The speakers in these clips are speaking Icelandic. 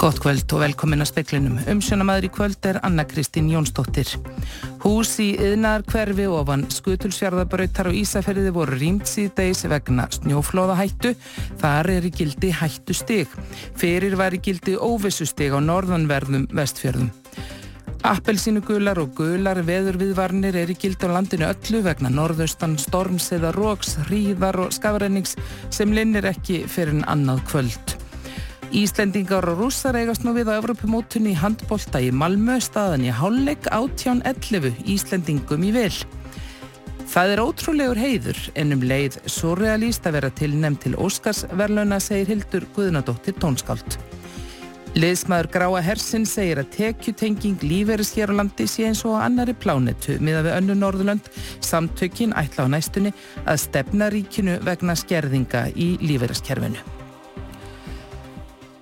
Gott kvöld og velkomin að speklinum. Umsjónamaður í kvöld er Anna Kristín Jónsdóttir. Hús í yðnar hverfi ofan skutulsfjörðabrautar og Ísafjörði voru rýmt síðdeis vegna snjóflóðahættu. Þar er í gildi hættu stig. Fyrir var í gildi óvissu stig á norðanverðum vestfjörðum. Appelsínu gular og gular veðurviðvarnir er í gildi á landinu öllu vegna norðaustan storms eða róks, hríðar og skafrænings sem linnir ekki fyrir en annað kvöld. Íslendingar og rússar eigast nú við á Evropamótunni í handbólta í Malmö staðan í hálfleik átján 11 Íslendingum í vil. Það er ótrúlegur heiður en um leið surrealist að vera tilnæmt til Óskarsverluna segir Hildur Guðnadóttir tónskáld. Leðsmaður Gráa Hersin segir að tekjutenging líferis hér á landi sé eins og annari plánetu miða við önnu Norðurlönd samtökin ætla á næstunni að stefna ríkinu vegna skerðinga í líferiskerfinu.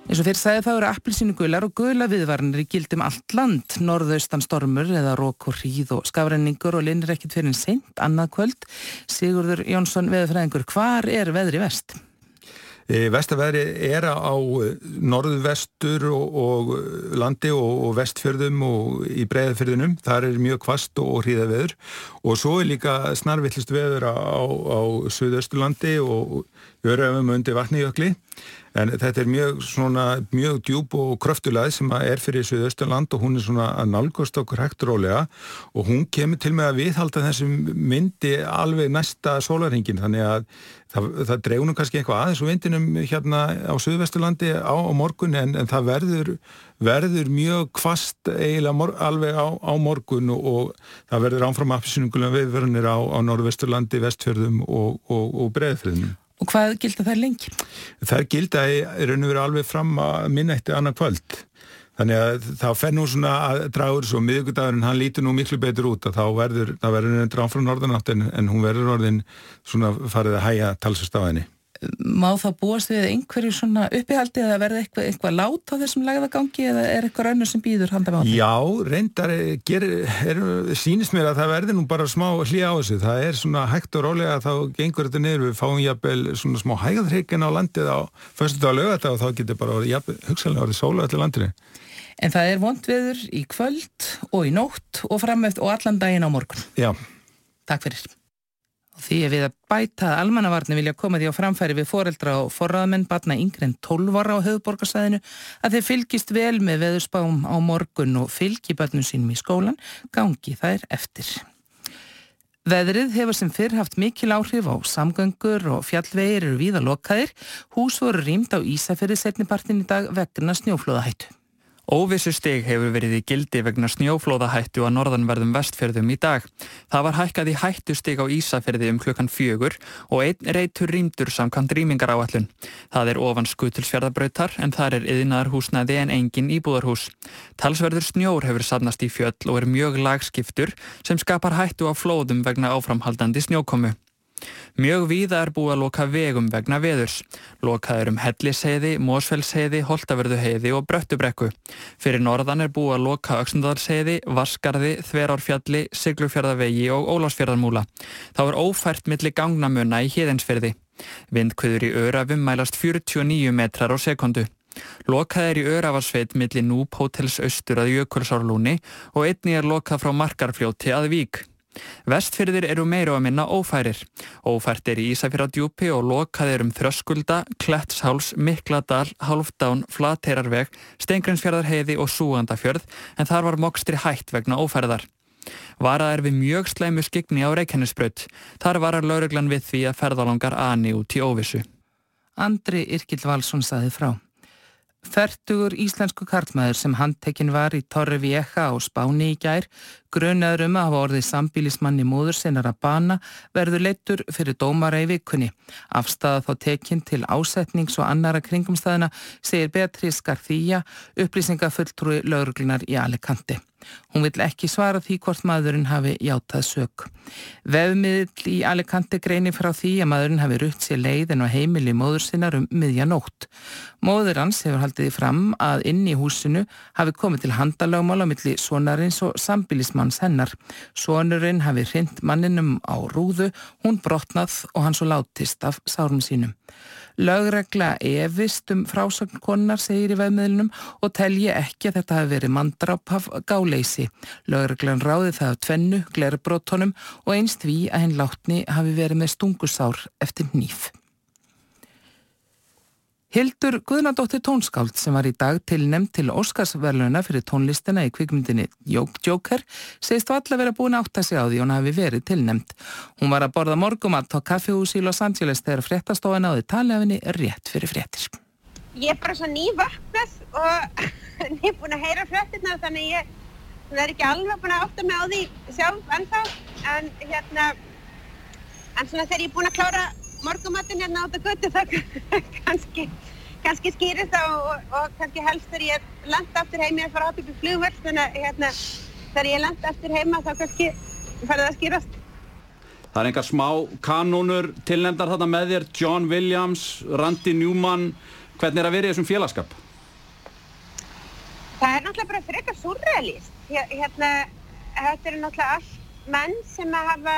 Eins og fyrir sæði þá eru appilsínu gular og gula viðvarnir í gildum allt land, norðaustan stormur eða rók og hríð og skafrenningur og linir ekkit fyrir en seint, annað kvöld. Sigurður Jónsson, veðurfræðingur, hvar er veðri vest? E, Vestaveðri er á e, norðvestur og, og landi og, og vestfjörðum og í breiðfjörðunum. Það er mjög kvast og hríða veður og svo er líka snarvillist veður á, á söðausturlandi og öröfum undir vatnijökli en þetta er mjög svona mjög djúb og kröftulegð sem er fyrir Suðausturland og hún er svona að nálgast okkur hægt rólega. Og hún kemur til með að viðhalda þessum myndi alveg næsta sólarhingin þannig að það, það dregunum kannski eitthvað aðeins og vindinum hérna á Suðvesturlandi á, á morgun en, en það verður verður mjög kvast eiginlega mor, alveg á, á morgun og, og það verður ánfram afsinungulega viðverðinir á, á Norðvesturlandi, Vestfjörðum og, og, og Breðfjörðum Og hvað gilda þær lengi? Þær gilda í raun og veru alveg fram að minnætti annar kvöld. Þannig að þá fer nú svona að dragur svo miðugudagurinn, hann lítur nú miklu betur út að þá verður, það verður henni dráð frá norðanátt en, en hún verður orðin svona farið að hæja talsast á henni má það búast við einhverju svona uppihaldi eða verða eitthvað, eitthvað lát á þessum lagðagangi eða er eitthvað raunur sem býður handa með á því? Já, reyndar ger, er, sínist mér að það verði nú bara smá hlýja á þessu, það er svona hægt og rólega að þá gengur þetta niður, við fáum jafnvel svona smá hægðarheikin á landið á fyrstu dag að lögata og þá getur bara hugsalega orðið sóla öllu landinu. En það er vondviður í kvöld og í nótt og framöft og allan daginn á morgun. Já. Takk fyrir. Því er við að bæta að almannavarni vilja koma því á framfæri við foreldra og forraðamenn batna yngre en 12 ára á höfuborgarsæðinu að þeir fylgist vel með veðurspám á morgun og fylgi börnum sínum í skólan, gangi þær eftir. Veðrið hefur sem fyrr haft mikil áhrif á samgöngur og fjallvegir eru víða lokaðir, hús voru rýmt á Ísafjörði setnipartin í dag vegna snjóflóðahættu. Óvissu stig hefur verið í gildi vegna snjóflóðahættu á norðanverðum vestfjörðum í dag. Það var hækkað í hættu stig á Ísafjörði um klukkan fjögur og einn reytur rýmdur samkvæmt rýmingar áallun. Það er ofan skutilsfjörðabrautar en það er yðnaðar húsnaði en engin íbúðarhús. Talsverður snjór hefur safnast í fjöll og er mjög lagskiptur sem skapar hættu á flóðum vegna áframhaldandi snjókomu. Mjög víða er búið að loka vegum vegna veðurs. Lokaður um Hellisheiði, Mósfellsheiði, Holtavörðuheiði og Bröttubrekku. Fyrir norðan er búið að loka Öksundalsheiði, Vaskarði, Þverárfjalli, Siglufjörðavegi og Ólásfjörðarmúla. Þá er ófært milli gangnamunna í híðinsfyrði. Vindkvöður í Örafum mælast 49 metrar á sekundu. Lokað er í Örafarsveit milli Núb Hótels Östur að Jökulsárlúni og einni er lokað frá Markarfljóti að Vík. Vestfyrðir eru meira að minna ófærir. Ófært er í Ísafjörðardjúpi og lokað er um Þröskulda, Klettsháls, Mikladal, Halfdán, Flateirarveg, Stengrinsfjörðarheiði og Súandafjörð en þar var mokstri hætt vegna ófærðar. Varað er við mjög sleimu skigni á Reykjanesbrödd. Þar varar lauruglan við því að ferðalangar ani út í óvissu. Andri Irkild Valsson saði frá. Fertugur íslensku kartmaður sem handtekinn var í Torri Vieja á Spáni í gær, grunaður um að hafa orðið sambílismanni móður sinnar að bana, verður leittur fyrir dómara í vikunni. Afstæða þá tekinn til ásetnings og annara kringumstæðina segir Beatrice García, upplýsingafulltrúi lauruglunar í Alicante. Hún vill ekki svara því hvort maðurinn hafi játað sög. Vefmiðl í Alicante greini frá því að maðurinn hafi rutt sér leið en á heimili móður sinnar um miðjanótt. Móður hans hefur haldið fram að inn í húsinu hafi komið til handalögmál á milli svonarins og sambilismann starfsmanns hennar. Sónurinn hafi hrind manninum á rúðu, hún brotnað og hann svo látist af sárum sínum. Lögregla efist um frásögnkonnar segir í veðmiðlunum og telji ekki að þetta hafi verið mandráp af gáleysi. Lögreglan ráði það af tvennu, glerbrótonum og einst við að henn látni hafi verið með stungusár eftir nýf. Hildur Guðnadóttir tónskáld sem var í dag tilnemd til Óskarsverluna fyrir tónlistina í kvikmyndinni Joker segist valla vera búin átt að segja á því hún hafi verið tilnemd. Hún var að borða morgumatt á kaffihúsi í Los Angeles þegar fréttastofan áði taliðafinni rétt fyrir fréttir. Ég er bara svo nývaknað og nýbúin að heyra fréttirna þannig ég er ekki alveg búin að átta mig á því sjálf ennþá en hérna en svona þegar ég er búin að klára morgumattin hérna át að götu það kannski, kannski skýrist það og, og kannski helst þegar ég landa aftur heim ég er að fara átt upp í flugvöld þannig að hérna, þegar ég landa aftur heima þá kannski farið að skýrast. Það er einhver smá kanónur tilnefndar þarna með þér. John Williams, Randy Newman hvernig er að vera í þessum félagskap? Það er náttúrulega bara frekar surrealist hérna, þetta eru náttúrulega all menn sem hafa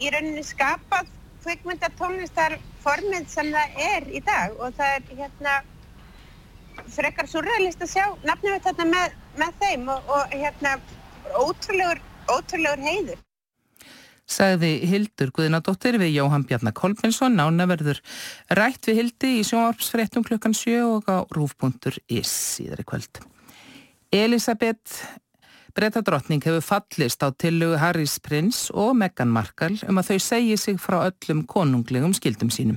í rauninni skapað kvikmyndatónlistar formið sem það er í dag og það er hérna frekar surrealist að sjá nafnum við þetta með, með þeim og, og hérna ótrúlegur, ótrúlegur heiður. Sagði Hildur Guðnadóttir við Jóhann Bjarnar Kolbjörnsson nánaverður rætt við Hildi í sjónvarpsfrettum klukkan 7 og á rúf.is síðar í kvöld. Elisabeth Brettadrottning hefur fallist á tillugu Harrys prins og Meghan Markle um að þau segi sig frá öllum konunglegum skildum sínum.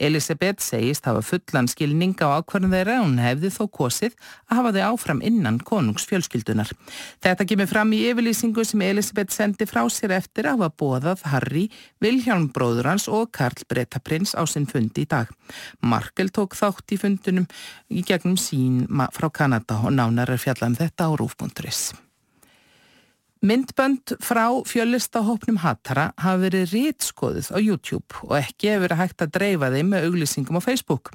Elisabeth segist hafa fullan skilning á ákvarðan þeirra og hún hefði þó kosið að hafa þau áfram innan konungsfjölskyldunar. Þetta kemur fram í yfirlýsingu sem Elisabeth sendi frá sér eftir að hafa bóðað Harry, Vilhjálm bróður hans og Karl Brettaprins á sinn fundi í dag. Markle tók þátt í fundunum í gegnum sín frá Kanada og nánar er fjallað um þetta á rúf.is. Myndbönd frá fjölistahópnum Hattara hafa verið rítskoðuð á YouTube og ekki hefur verið hægt að dreifa þeim með auglýsingum á Facebook.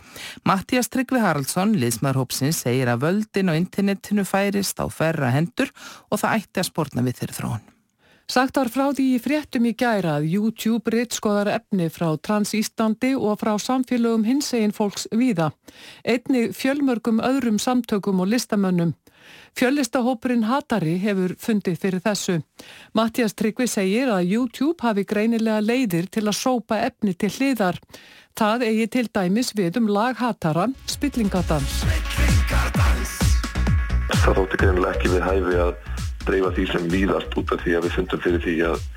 Mattias Tryggvi Haraldsson, liðsmaðurhópsins, segir að völdin og internetinu færist á ferra hendur og það ætti að spórna við þeirri þróun. Sagt var frá því í fréttum í gæra að YouTube rítskoðar efni frá Trans Íslandi og frá samfélögum hinsegin fólks víða. Einni fjölmörgum öðrum samtökum og listamönnum. Fjöllistahópurinn Hatari hefur fundið fyrir þessu. Mattias Tryggvi segir að YouTube hafi greinilega leiðir til að sópa efni til hliðar. Það eigi til dæmis við um lag Hatara, Spillingadans. Það þótti greinilega ekki við hæfi að dreifa því sem víðast út af því að við fundum fyrir því að,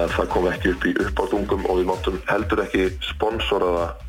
að það kom ekki upp í uppáðungum og við máttum heldur ekki sponsora það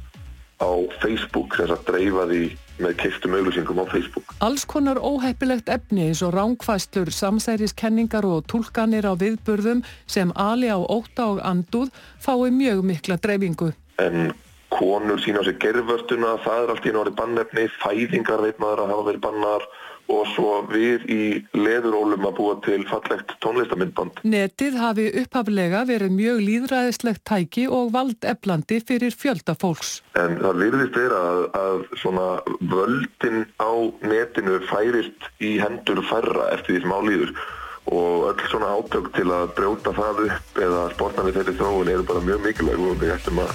á Facebook þess að dreifa því með kiftum auglýsingum á Facebook. Alls konar óheppilegt efni eins og ránkvæstlur, samsæriskenningar og tólkanir á viðburðum sem ali á óta og anduð fái mjög mikla dreifingu. En konur sína á sig gerðvörtuna, það er allt í nári bannefni, fæðingar veit maður að hafa verið bannar og svo við í leðurólum að búa til fallegt tónlistamindband. Netið hafi upphaflega verið mjög líðræðislegt tæki og valdeflandi fyrir fjölda fólks. En það virðist vera að, að svona völdin á netinu færist í hendur færra eftir því sem álýður og öll svona átök til að brjóta það upp eða sportna við þetta þróun eru bara mjög mikilvæg og við ættum að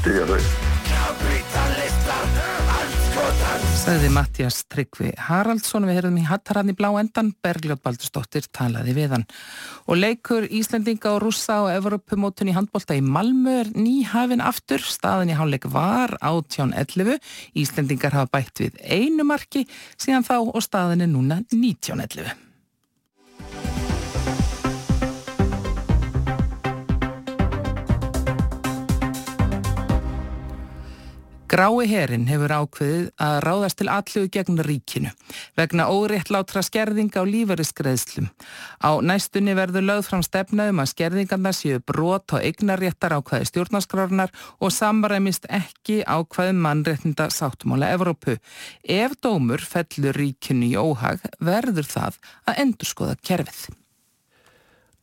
styðja þau sagði Mattias Tryggvi Haraldsson. Við heyrðum í Hattararni blá endan. Bergljótt Baldurstóttir talaði við hann. Og leikur Íslandinga og rússa á Evropamótun í handbólta í Malmö er nýhafin aftur, staðin í hálfleik var átján 11, Íslandingar hafa bætt við einu marki síðan þá og staðin er núna 19 11 Grái herin hefur ákveðið að ráðast til allugu gegn ríkinu vegna óréttlátra skerðinga á lífeyriskreðslum. Á næstunni verður lögð fram stefnaðum að skerðingarna séu brot á eignaréttar ákveði stjórnarskrárunar og samræmist ekki ákveði mannréttinda sáttmála Evrópu. Ef dómur fellur ríkinu í óhag verður það að endurskoða kerfið.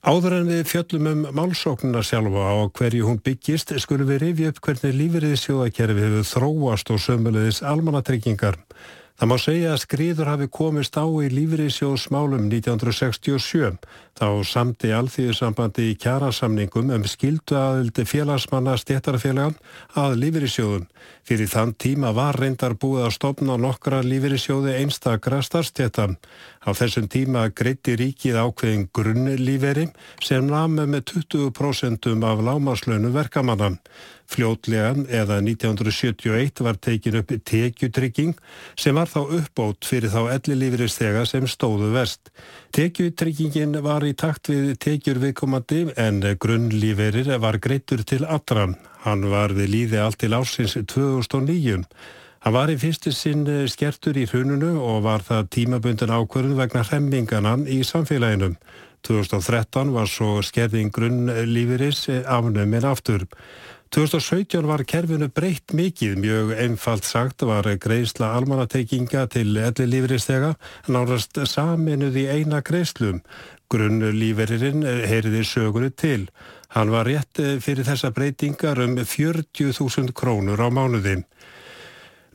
Áður en við fjöllum um málsóknuna sjálfa á hverju hún byggist skulum við rifja upp hvernig lífeyriðsjóðakerfi hefur þróast og sömulegis almannatryggingar. Það má segja að skriður hafi komist á í lífriðsjóðsmálum 1967. Þá samti alþýðisambandi í kjærasamningum um skildu aðildi félagsmanna stéttarfélagan að lífriðsjóðum. Fyrir þann tíma var reyndar búið að stopna nokkra lífriðsjóði einstakra starfstéttan. Á þessum tíma greitti ríkið ákveðin grunnlíferi sem namið með 20% af lámaslönu verkamannan. Fljótlega eða 1971 var tekin upp tekjutrygging sem var þá uppbót fyrir þá ellilífristega sem stóðu vest. Tekjutryggingin var í takt við tekjur viðkomandi en grunnlíferir var greittur til allra. Hann var við líði allt til ársins 2009. Hann var í fyrstu sinn skertur í hrununu og var það tímabundin ákvörðun vegna hremminganan í samfélaginu. 2013 var svo skerðing grunnlíferis afnuminn aftur. 2017 var kerfinu breytt mikið, mjög einfalt sagt var greiðsla almanatekinga til elli lífristega nárast saminuð í eina greiðslum. Grunnlíferirinn heyriði sögunu til. Hann var rétt fyrir þessa breytingar um 40.000 krónur á mánuði.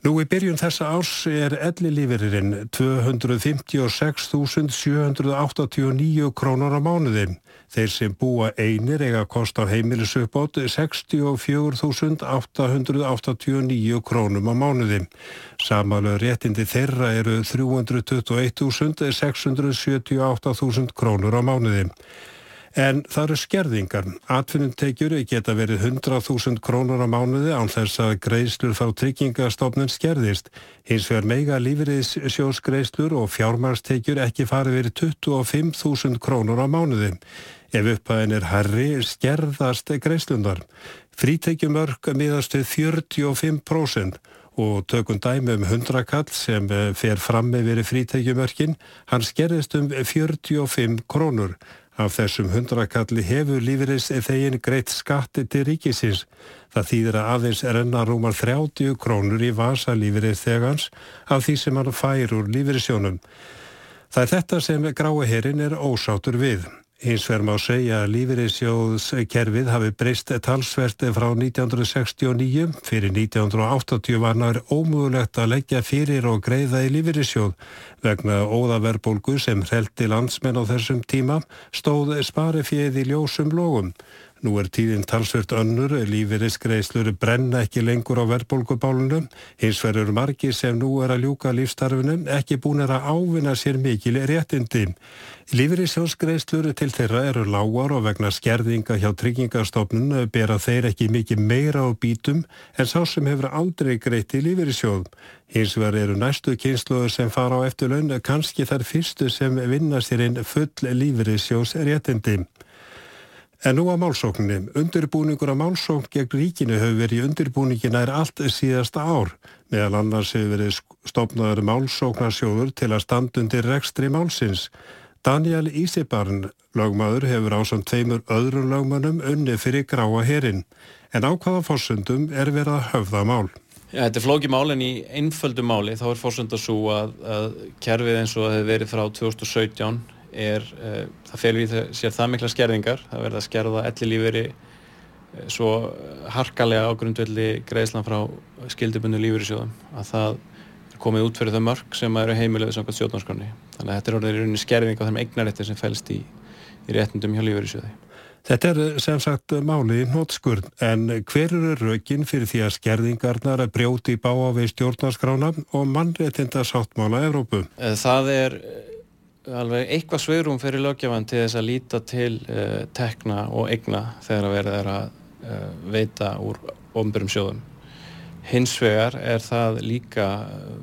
Nú í byrjun þessa árs er ellilíferirinn 256.789 krónur á mánuði. Þeir sem búa einir eiga kost á heimilisuppbót 64.889 krónum á mánuði. Samanlega réttindi þeirra eru 321.678.000 krónur á mánuði. En það eru skerðingar. Atfinnumtekjur geta verið 100.000 krónur á mánuði án þess að greiðslur frá tryggingastofnun skerðist. Hins vegar meiga lífriðssjósgreiðslur og fjármarstekjur ekki farið verið 25.000 krónur á mánuði. Ef upphæðin er herri, skerðast greiðslundar. Frítekjumörk miðast við 45% og tökum dæmi um 100 kall sem fer fram með verið frítekjumörkin, hann skerðist um 45 krónur. Af þessum hundrakalli hefur lífeyris þegin greitt skatti til ríkisins. Það þýðir að aðeins renna rúmar 30 krónur í vasa lífeyris þegans af því sem hann fær úr lífeyrissjónum. Það er þetta sem grái herin er ósátur við. Hins vegar má segja að lífeyrissjóðskerfið hafi breyst talsverti frá 1969. Fyrir 1980 var nær ómögulegt að leggja fyrir og greiða í lífeyrissjóð. Vegna óðaverbólgu sem hrelti landsmenn á þessum tíma stóð sparifið í ljósum lógum. Nú er tíðin talsvört önnur, lífeyriskreislur brenna ekki lengur á verðbólgubálunum, hins verður margi sem nú er að ljúka lífstarfinum ekki búin að ávinna sér mikil réttindi. Lífeyrissjónskreislur til þeirra eru lágar og vegna skerðinga hjá tryggingastofnun bera þeir ekki mikið meira á bítum en sá sem hefur aldrei greitt í lífeyrissjóð. Hins vegar eru næstu kynsluður sem fara á eftirlaun kannski þar fyrstu sem vinna sér inn full lífeyrissjós réttindi. En nú að málsókninni. Undirbúningur að málsókn gegn ríkinu hefur verið undirbúningin er allt síðasta ár. Meðal annars hefur verið stopnaður málsóknarsjóður til að standundir rekstri málsins. Daniel Ísibarn, lögmaður, hefur á samt tveimur öðrum lögmannum unni fyrir gráa herin. En á hvaða fórsöndum er verið að höfða mál? Ja, þetta er flóki mál en í einföldu máli þá er fórsönda svo að, að kerfið eins og það hefur verið frá 2017 er, uh, það felur í sér það mikla skerðingar, það verður að skerða elli lífeyri uh, svo harkalega á grundvelli greiðslan frá skildubundu lífeyrissjóðum að það er komið út fyrir þau mörg sem eru heimilegðið samkvæmt stjórnarskroni þannig að þetta er orðið í rauninni skerðing á þeim eignarétti sem fælst í, í réttundum hjá lífeyrissjóði. Þetta er sem sagt máli í nótskurð en hver eru raukinn fyrir því að skerðingarnar að brjóti í báa við stjórnarskrána og mannréttinda sáttmála Evrópu? Eh, það er alveg eitthvað sveirum fyrir lögjafan til þess að líta til uh, tekna og egna þegar að verða að uh, veita úr ofnbjörnum sjóðum. Hins vegar er það líka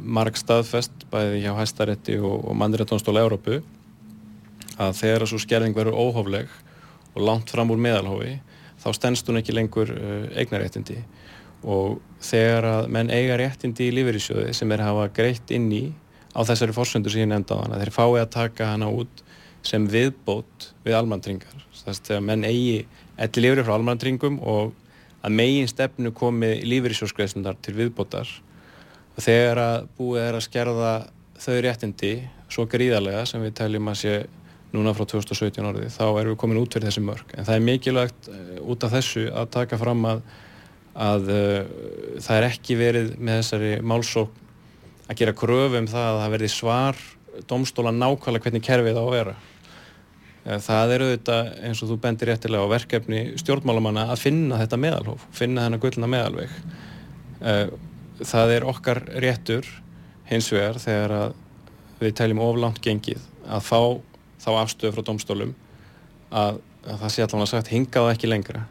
marg staðfest bæði hjá hæstaretti og, og mannréttónstóla Európu að þegar svo skerðing verður óhófleg og langt fram úr meðalhófi þá stennst hún ekki lengur uh, eignaréttindi og þegar að menn eiga réttindi í lífeyrissjóði sem er að hafa greitt inn í á þessari fórsöndu sem ég nefndi á hana þeir fái að taka hana út sem viðbót við almantringar þess að menn eigi elli lífri frá almantringum og að megin stefnu komi lífriðsjóskreisundar til viðbótar og þegar að búið er að skerða þau réttindi svo gríðarlega sem við teljum að sé núna frá 2017 orði þá erum við komin út fyrir þessi mörg en það er mikilvægt uh, út af þessu að taka fram að, að uh, það er ekki verið með þessari málsók að gera kröfu um það að það verði svar domstóla nákvæmlega hvernig kerfið á að vera. Eh, það eru þetta eins og þú bendir réttilega á verkefni stjórnmálamanna að finna þetta meðalhóf, finna þennan gullna meðalveg. Eh, það er okkar réttur hins vegar þegar að við teljum oflant gengið að fá þá afstöðu frá domstólum að, að það sé allavega sagt hingað ekki lengra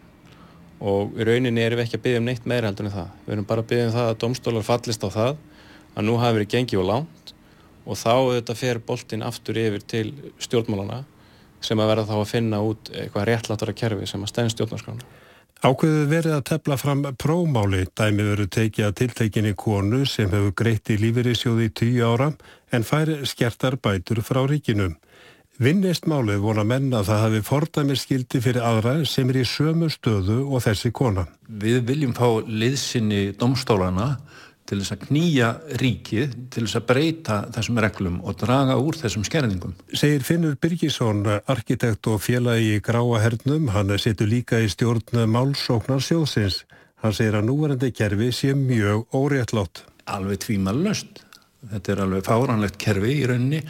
og í rauninni erum við ekki að byggja um neitt meira heldur en það. Við erum bara að byggja um það að domstólar fallist á það að nú hafi verið gengið og lánt og þá þetta fer boltin aftur yfir til stjórnmálana sem að verða þá að finna út eitthvað réttláttara kerfi sem að stæðin stjórnarskrána. Ákveðu verið að tefla fram prómáli dæmi veru tekið að tiltekinni konu sem hefur greitt í lífeyrisjóði í tíu ára en fær skertar bætur frá ríkinum. Vinnist málið vona menna að það hafi fordæmir skildi fyrir aðra sem er í sömu stöðu og þessi kona. Við viljum fá liðsynni domstólana til þess að knýja ríkið til þess að breyta þessum reglum og draga úr þessum skerningum. Segir Finnur Birgisson, arkitekt og félagi í Gráahernum, hann setur líka í stjórn málsóknar sjóðsins. Hann segir að núvarandi kerfi sé mjög óréttlátt. Alveg tvímalust. Þetta er alveg fáranlegt kerfi í rauninni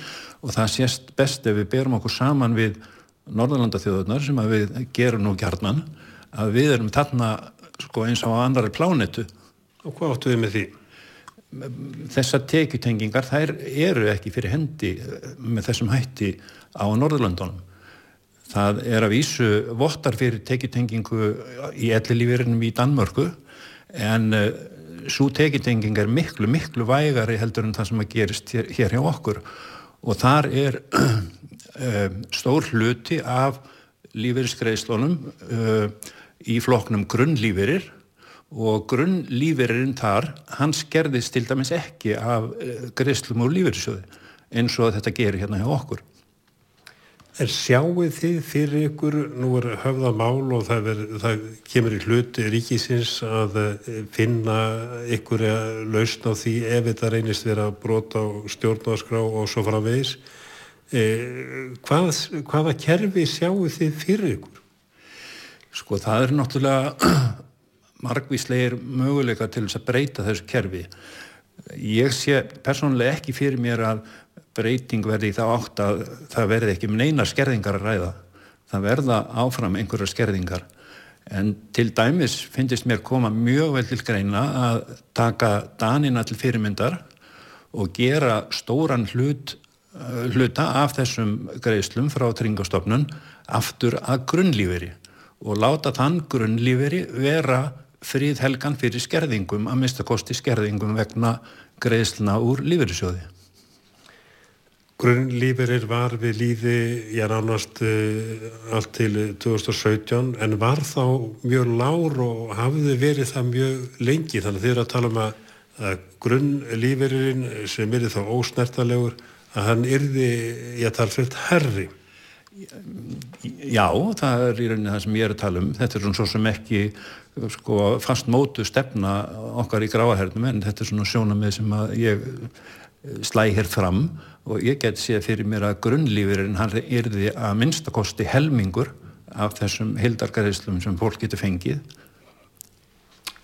og það sést best ef við berum okkur saman við Norðalandathjóðunar sem við gerum nú gjarnan að við erum þarna sko, eins á andari plánetu. Og hvað áttu við með því? Þessar tekjutengingar þær eru ekki fyrir hendi eh, með þessum hætti á Norðurlandunum það er að vísu vottar fyrir tekjutengingu í ellilífirinnum í Danmörku en eh, svo tekjutenging er miklu miklu vægari heldur en það sem að gerist hér, hér hjá okkur. Og þar er uh, stór hluti af lífeyriskreislunum uh, í floknum grunnlífeyrir og grunnlífeyririnn þar, hans gerðist til dæmis ekki af eh, greiðslum úr lífeyrissjóði eins og þetta gerir hérna hjá okkur. Er sjáuð þið fyrir ykkur, nú er höfða mál og það, ver, það kemur í hluti ríkisins að eh, finna ykkur að lausna á því ef þetta reynist vera brot á stjórnarskrá og svo framvegis. Eh, hvað, hvaða kerfi sjáuð þið fyrir ykkur? Sko það er náttúrulega margvíslegir möguleika til þess að breyta þessu kerfi. Ég sé persónulega ekki fyrir mér að breyting verði þá átt að það verði ekki með neina skerðingar að ræða. Það verða áfram einhverja skerðingar. En til dæmis finnist mér koma mjög vel til greina að taka danina til fyrirmyndar og gera stóran hlut, eh, hluta af þessum greiðslum frá tringastofnun aftur að grunnlíferi og láta þann grunnlíferi vera fríðhelgan fyrir skerðingum að mistakosti skerðingum vegna greiðsluna úr lífeyrissjóði. Grunnlíferir var við líði, ég er ánast uh, allt til 2017 en var þá mjög lár og hafði verið það mjög lengi þannig að þið eru að tala um að, að grunnlíferirinn sem er þá ósnertalegur að hann yrði, ég talfjöld, herri. Já, það er í rauninni það sem ég er að tala um. Þetta er svona svo sem ekki sko, fast mótu stefna okkar í gráahernum en þetta er svona sjónamið sem ég slæ hér fram og ég get séð fyrir mér að grunnlífurinn hann yrði að minnstakosti helmingur af þessum hildargarðislum sem fólk getur fengið.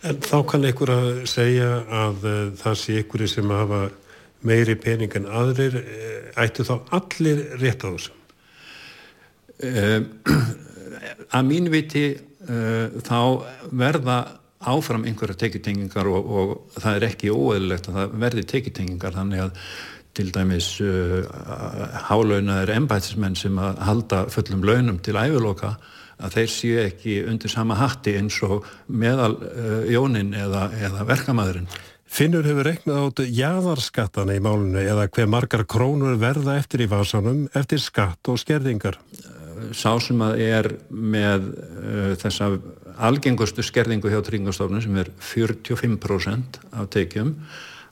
En þá kann einhver að segja að uh, það sé einhverju sem hafa meiri pening en aðrir, uh, ættu þá allir rétt á þessu? Uh, að mín viti uh, þá verða áfram einhverja tekjutengingar og, og það er ekki óeðlilegt að það verði tekjutengingar þannig að til dæmis uh, hálaunaður embætismenn sem að halda fullum launum til æviloka að þeir séu ekki undir sama hatti eins og meðal jónin eða, eða verkamæðurinn. Finnur hefur reiknað át jáðarskattana í málunni eða hver margar krónur verða eftir í vasanum eftir skatt og skerðingar? Sá sem að er með uh, þessa algengustu skerðingu hjá tryggingastofnun sem er 45% af tekjum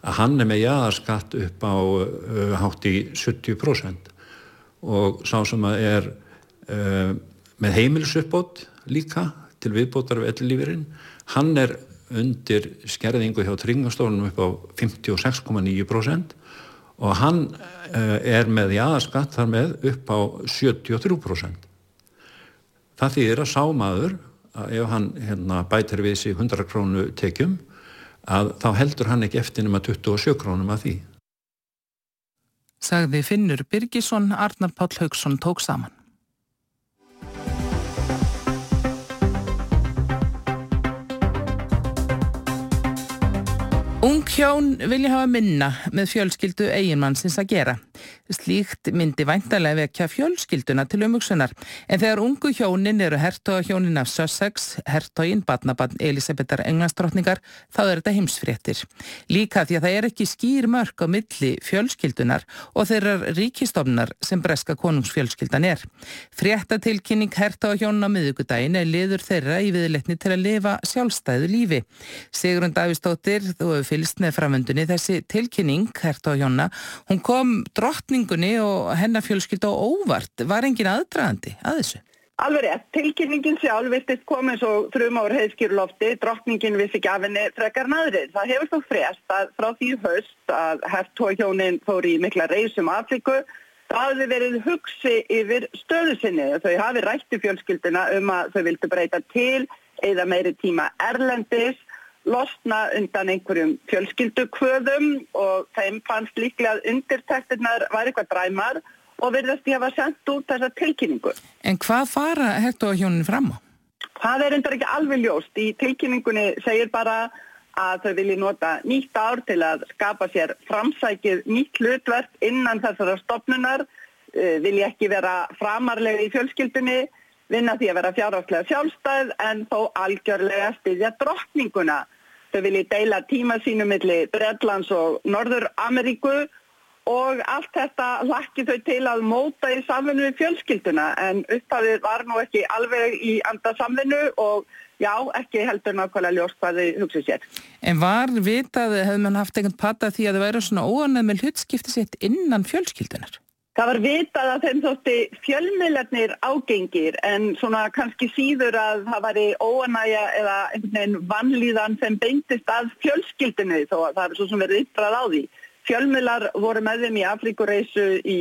að hann er með jæðarskatt upp á uh, hátt í 70% og sá sem að er uh, með heimilsuppbót líka til viðbótar af ellilífirinn, hann er undir skerðingu hjá tryggingastofnunum upp á 56,9% og hann uh, er með jáðarskatt þar með upp á 73%. Það þýðir að sámaður að ef hann hérna, bætir við sig 100 krónu tekjum að þá heldur hann ekki eftir nema 27 krónum að því. Sagði Finnur Birgisson, Arnar Páll Haugsson tók saman. Ung hjón vilja hafa minna með fjölskyldu eiginmannsins að gera. Slíkt myndi væntalega vekja fjölskylduna til umhugsunar. En þegar ungu hjónin eru hertogahjónin af Sussex, hertogin, badnabann Elisabethar Englandsdrottningar, þá er þetta heimsfréttir. Líka því að það er ekki skýr mörg á milli fjölskyldunar og þeirrar ríkistofnar sem breska konungsfjölskyldan er. Fréttatilkynning hertogahjónin á miðugudagin er liður þeirra í viðletni til að lifa sjálfstæðu lífi. Sigrun Davistóttir, þú hefur fylst með framöndunni, þessi tilkynning hertogahjónina, hún kom drottningunni og hennar fjölskylda á óvart. Var engin aðdragandi að þessu? Alveg rétt, tilkynningin sjálf virtist komið svo þrjum ár heiðskýrulofti, drottningin vissi ekki af henni frekar naðrið. Það hefur þó frest að frá því höst að hertóhjónin fór í mikla reysum Afriku, það hafði verið hugsi yfir stöðu sinni. Þau hafi rætti fjölskyldina um að þau vildi breyta til eða meiri tíma erlendis losna undan einhverjum fjölskyldukvöðum og þeim fannst líklega að undirtæktirnar var eitthvað dræmar og verðast ég að hafa sendt út þessa tilkynningu. En hvað fara hættu á hjónin fram á? Það er endur ekki alveg ljóst. Í tilkynningunni segir bara að þau vilji nota nýtt ár til að skapa sér framsækið nýtt hlutverk innan þessara stopnunar, eh, vilji ekki vera framarlega í fjölskyldunni, vinna því að vera fjárháslega sjálfstæð en þó algjörlega styðja drottninguna Þau vilji deila tíma sínu millir Breitlands og Norður Ameríku og allt þetta hlakki þau til að móta í samfunnu við fjölskylduna en upphafið var nú ekki alveg í anda samfunnu og já, ekki heldur nákvæmlega ljóst hvað þau hugsið sér. En var vitað, hefði mann haft einhvern pata því að þau væri svona óanæð með hlutskipti sitt innan fjölskyldunar? Það var vitað að þeim þótti fjölmiðlarnir ágengir en svona kannski síður að það væri óanægja eða einhvern veginn vannlíðan sem beintist að fjölskyldinu þó að það er svo sem verið yttrað á því. Fjölmiðlar voru með þeim í Afríkureisu í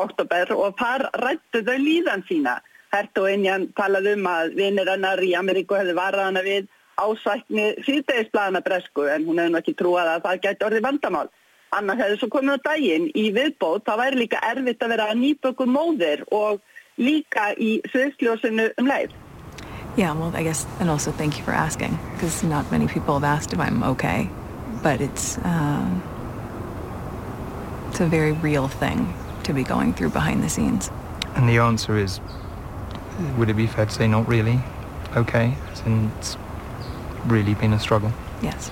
oktober og þar rættu þau líðan sína. Hert og einjan talaði um að vinir hennar í Ameríku hefði varað hana við ásækni síðdegisbladana bresku en hún hefði ekki trúað að það gæti orðið vandamál annars hefði svo komið á daginn í viðbót, það væri líka erfitt að vera nýböku móðir og líka í sviðsljósinu um leið. Yeah, well, I guess, and also thank you for asking, because not many people have asked if I'm okay, but it's, um, it's a very real thing to be going through behind the scenes. And the answer is, would it be fair to say not really okay, since it's really been a struggle? Yes.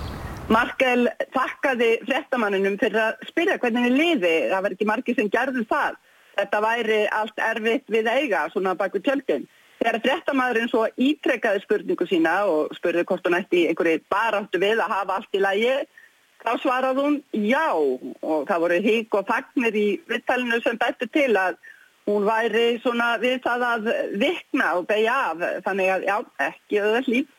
Markel þakkaði frettamannunum fyrir að spyrja hvernig henni liði. Það var ekki margi sem gerði það. Þetta væri allt erfitt við eiga, svona baku tjöldin. Þegar frettamadurinn svo ítrekkaði spurningu sína og spurði hvort hún ætti einhverju baráttu við að hafa allt í lagi, þá svarað hún já og það voru hík og fagnir í vittalinu sem bættu til að hún væri svona við það að vikna og beigja af. Þannig að já, ekki auðvitað líf.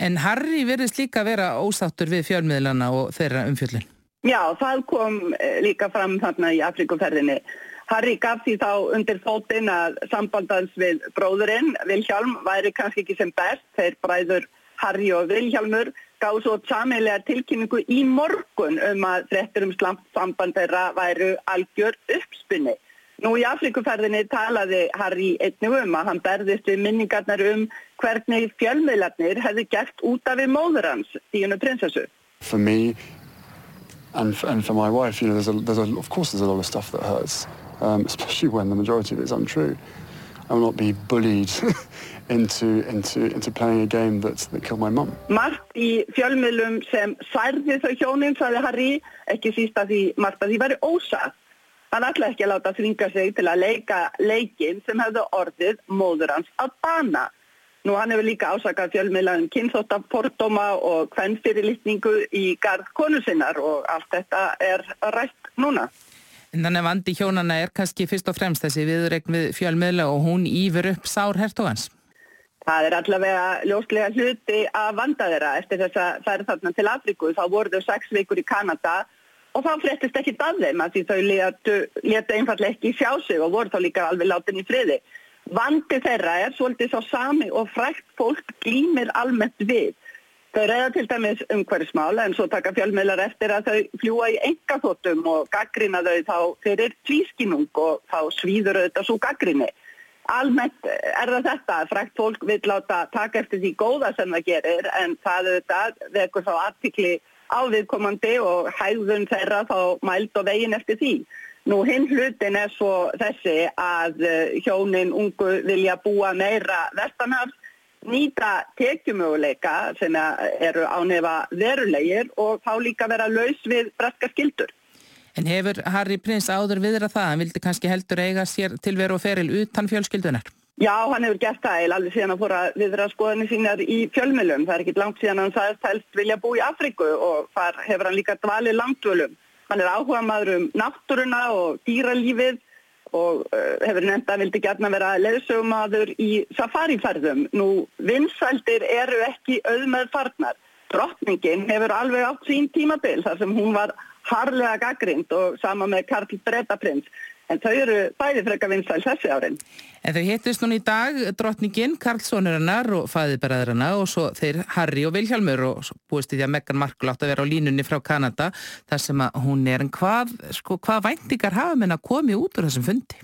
En Harry verðist líka vera ósáttur við fjölmiðlana og þeirra umfjöllin. Já, það kom eh, líka fram þarna í Afrikuferðinni. Harry gaf því þá undir fótinn að sambandans við bróðurinn, Vilhjálm, væri kannski ekki sem best. Þeir bræður Harry og Vilhjálmur gáð svo samilega tilkynningu í morgun um að þrettur um samband þeirra væru algjör uppspunni. Nú í Afrikuferðinni talaði Harry einnig um að hann berðist við minningarnar um hvernig fjölmiðlarnir hefði gert út af við móður hans, Díunu prinsessu. For me and for, and for my wife, you know, there's a, there's a, of course there's a lot of stuff that hurts, um, especially when the majority of it is untrue. I will not be bullied into, into, into playing a game that, that killed my mum. Margt í fjölmiðlum sem særði þau hjónin, sagði Harry, ekki síst að því margt að því væri ósatt. Hann ætla ekki að láta þringa sig til að leika leikin sem hefðu orðið móður hans að bana. Nú hann hefur líka ásakað fjölmiðlaðum kynþóttafordóma og hvennfyrirlitningu í garð konu sinnar og allt þetta er rætt núna. En þannig að vandi hjónana er kannski fyrst og fremst þessi viðregn við fjölmiðla og húnýfur upp sár hertogans. Það er allavega ljóslega hluti að vanda þeirra eftir þess að er þarna til Afriku. Þá voru þau sex vikur í Kanada og þá fréttist ekki af þeim að því þau letu einfallega ekki sjá sig og voru þá líka alveg látin í friði. Vandi þeirra er svolítið svo sami og frækt fólk glýmir almennt við. Þau reyða til dæmis umhverfismál en svo taka fjölmiðlar eftir að þau fljúa í engaþóttum og gaggrina þau þá fyrir tvískinung og þá svíður auðvitað svo gaggrinni. Almennt er það þetta að frækt fólk vil láta taka eftir því góða sem það gerir en það auðvitað vekur þá artikli áviðkomandi og hægðun þeirra þá mælt og vegin eftir því. Nú hinn hlutin er svo þessi að eh, hjónin ungu vilja búa meira vestanhafs nýta tekjumöguleika sem eru ánefa verulegir og þá líka vera laus við braska skildur. En hefur Harry Prins áður viðra það? Hann vildi kannski heldur eiga sér til veru og feril utan fjölskyldunar? Já, hann hefur gert það eil alveg síðan að fóra viðra skoðinni sínar í fjölmjölum. Það er ekkit langt síðan að hann sagðist helst vilja bú í Afriku og þar hefur hann líka dvalið langtvölum. Hann er áhuga maður um náttúruna og dýralífið og uh, hefur nefnt að vildi gætna vera leðsögumadur í safariferðum. Nú, vinsældir eru ekki auðmeð farnar. Drottningin hefur alveg átt sín tímabil þar sem hún var harlega gaggrind og sama með Karl Bretaprins. En þau eru bæði frekka vinsæl þessi árin. En þau hittist núna í dag, drottningin, Karlssonurinn og fæðibæraðurinn og svo þeir Harry og Vilhjálmur og búist í því að Meghan Markle átt að vera á línunni frá Kanada þar sem að hún er. En hvað, sko, hvað væntingar hafa menn að komi út úr þessum fundi?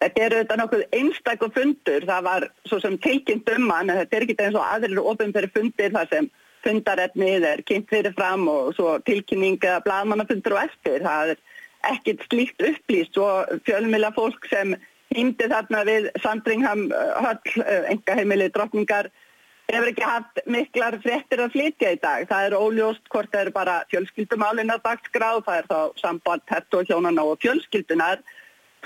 Þetta eru þetta nokkuð einstaklega fundur. Það var svo sem tilkynnt um hann, þetta er ekki eins og aðrir ofinfæri fundir þar sem fundaretnið er kynnt fyrir fram og svo tilkynning að bladmannafundur og eftir. Það er ekkert slíkt upplýst og fjölmjöla fólk sem hýmdi þarna við Sandringham uh, höll, enga uh, heimilið drottningar hefur ekki haft miklar frettir að flytja í dag. Það er óljóst hvort það eru bara fjölskyldumálinn að dagsgráð, það er þá samband hett og hjónana og fjölskyldunar,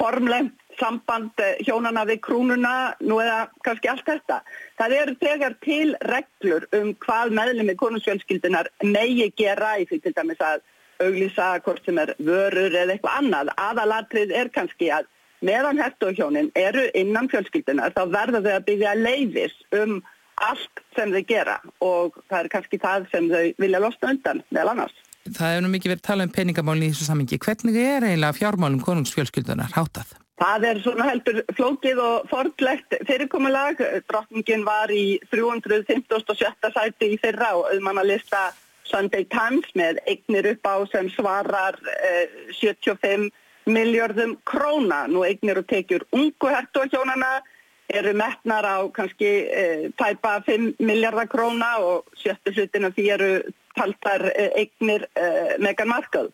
formlegt samband uh, hjónana við krúnuna, nú eða kannski allt þetta. Það eru tegar til reglur um hvað meðlum í konusfjölskyldunar megi gera í því til dæmis að auglýsa hvort sem er vörur eða eitthvað annað. Aðalatrið er kannski að meðan hertughjónin eru innan fjölskyldunar þá verða þau að byggja leifis um allt sem þau gera og það er kannski það sem þau vilja losna undan meðal annars. Það hefur nú mikið verið talað um peningamálni í þessu samingi. Hvernig er eiginlega fjármálum konungsfjölskyldunar hátað? Það er svona heldur flókið og fordlegt fyrirkomulag. Drottningin var í 357. sæti í fyrra og auðmannalista Sunday Times með eignir upp á sem svarar eh, 75 miljardum króna. Nú eignir og tekjur ungu hertuahjónana eru metnar á kannski eh, tæpa 5 miljardar króna og sjöttu hlutin af því eru taltar eh, eignir eh, Megan Markle.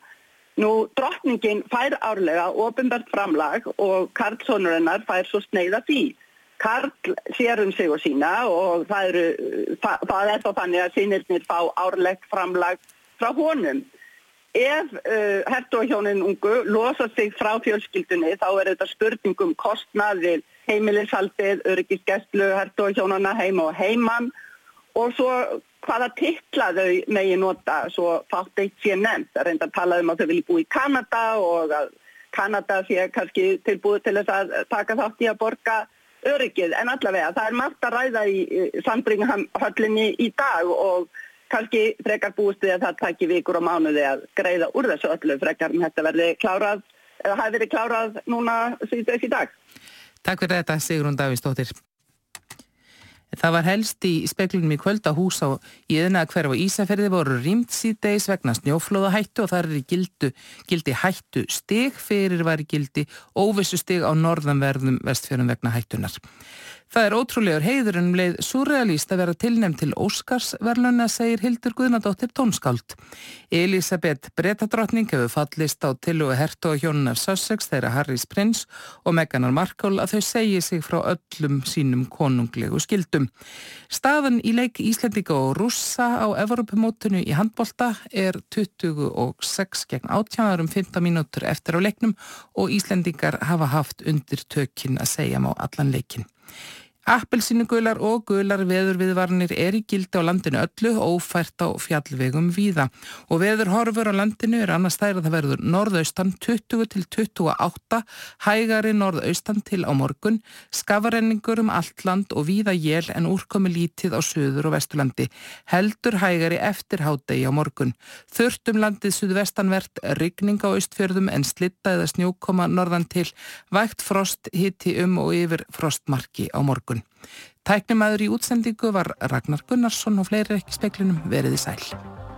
Nú drottningin fær árlega ofinbært framlag og Karlssonur fær svo sneiða því. Karl sér um sig og sína og það, eru, það, er þá þannig að sínirnir fá árlegt framlag frá honum. Ef uh, hertuahjónin ungu losa sig frá fjölskyldunni þá er þetta spurningum kostnaðir heimilishaldið, öryggisgæstlu, hertuahjónana heima og heimann og svo hvaða titla þau megi nota, svo fátt eitt sé nefnt. Það reynda að tala um að þau vilji búi í Kanada og að Kanada sé kannski tilbúið til þess að taka þátt í að borga öryggið en allavega það er margt að ræða í Sandringhöllinni í dag og kannski frekar búist við að það takki vikur og mánuði að greiða úr þessu öllu frekar en þetta verði klárað eða hafi verið klárað núna síðan í dag. Takk fyrir þetta Sigrun Davíðsdóttir. Það var helst í speklunum í kvölda hús á í eðna hverf og Ísafjörði voru rýmt síðdeis vegna snjóflóða hættu og það er í gildu, gildi hættu stig fyrir var gildi óvissu stig á norðanverðum vestfjörðum vegna hættunar. Það er ótrúlegur heiður um leið surrealíst að vera tilnæmt til Óskarsverluna, segir Hildur Guðnadóttir tónskáld. Elisabeth Bretadrottning hefur fallist á til og hertu og hjónunar Sussex þeirra Harrys prins og Meganar Markle að þau segi sig frá öllum sínum konunglegu skildum. Staðan í leik Íslendinga og Rússa á Evropamótunu í handbolta er 26 gegn átjánarum 15 mínútur eftir á leiknum og Íslendingar hafa haft undir tökinn að segja má allan leikin. Appelsínugular og gular veðurviðvarnir er í gildi á landinu öllu ófært á fjallvegum víða og veðurhorfur á landinu er annars þær að það verður norðaustan 20 til 28, hægari norðaustan til á morgun, skafarenningur um allt land og víða jél en úrkomi lítið á söður og vesturlandi, heldur hægari eftir hádegi á morgun. Þurftum landið suðvestanvert, rigning á austfjörðum en slitta eða snjókoma norðan til, vægt frost hitti um og yfir frostmarki á morgun. Morgun. Tæknumæður í útsendingu var Ragnar Gunnarsson og fleiri ekki speklinum veriði sæl.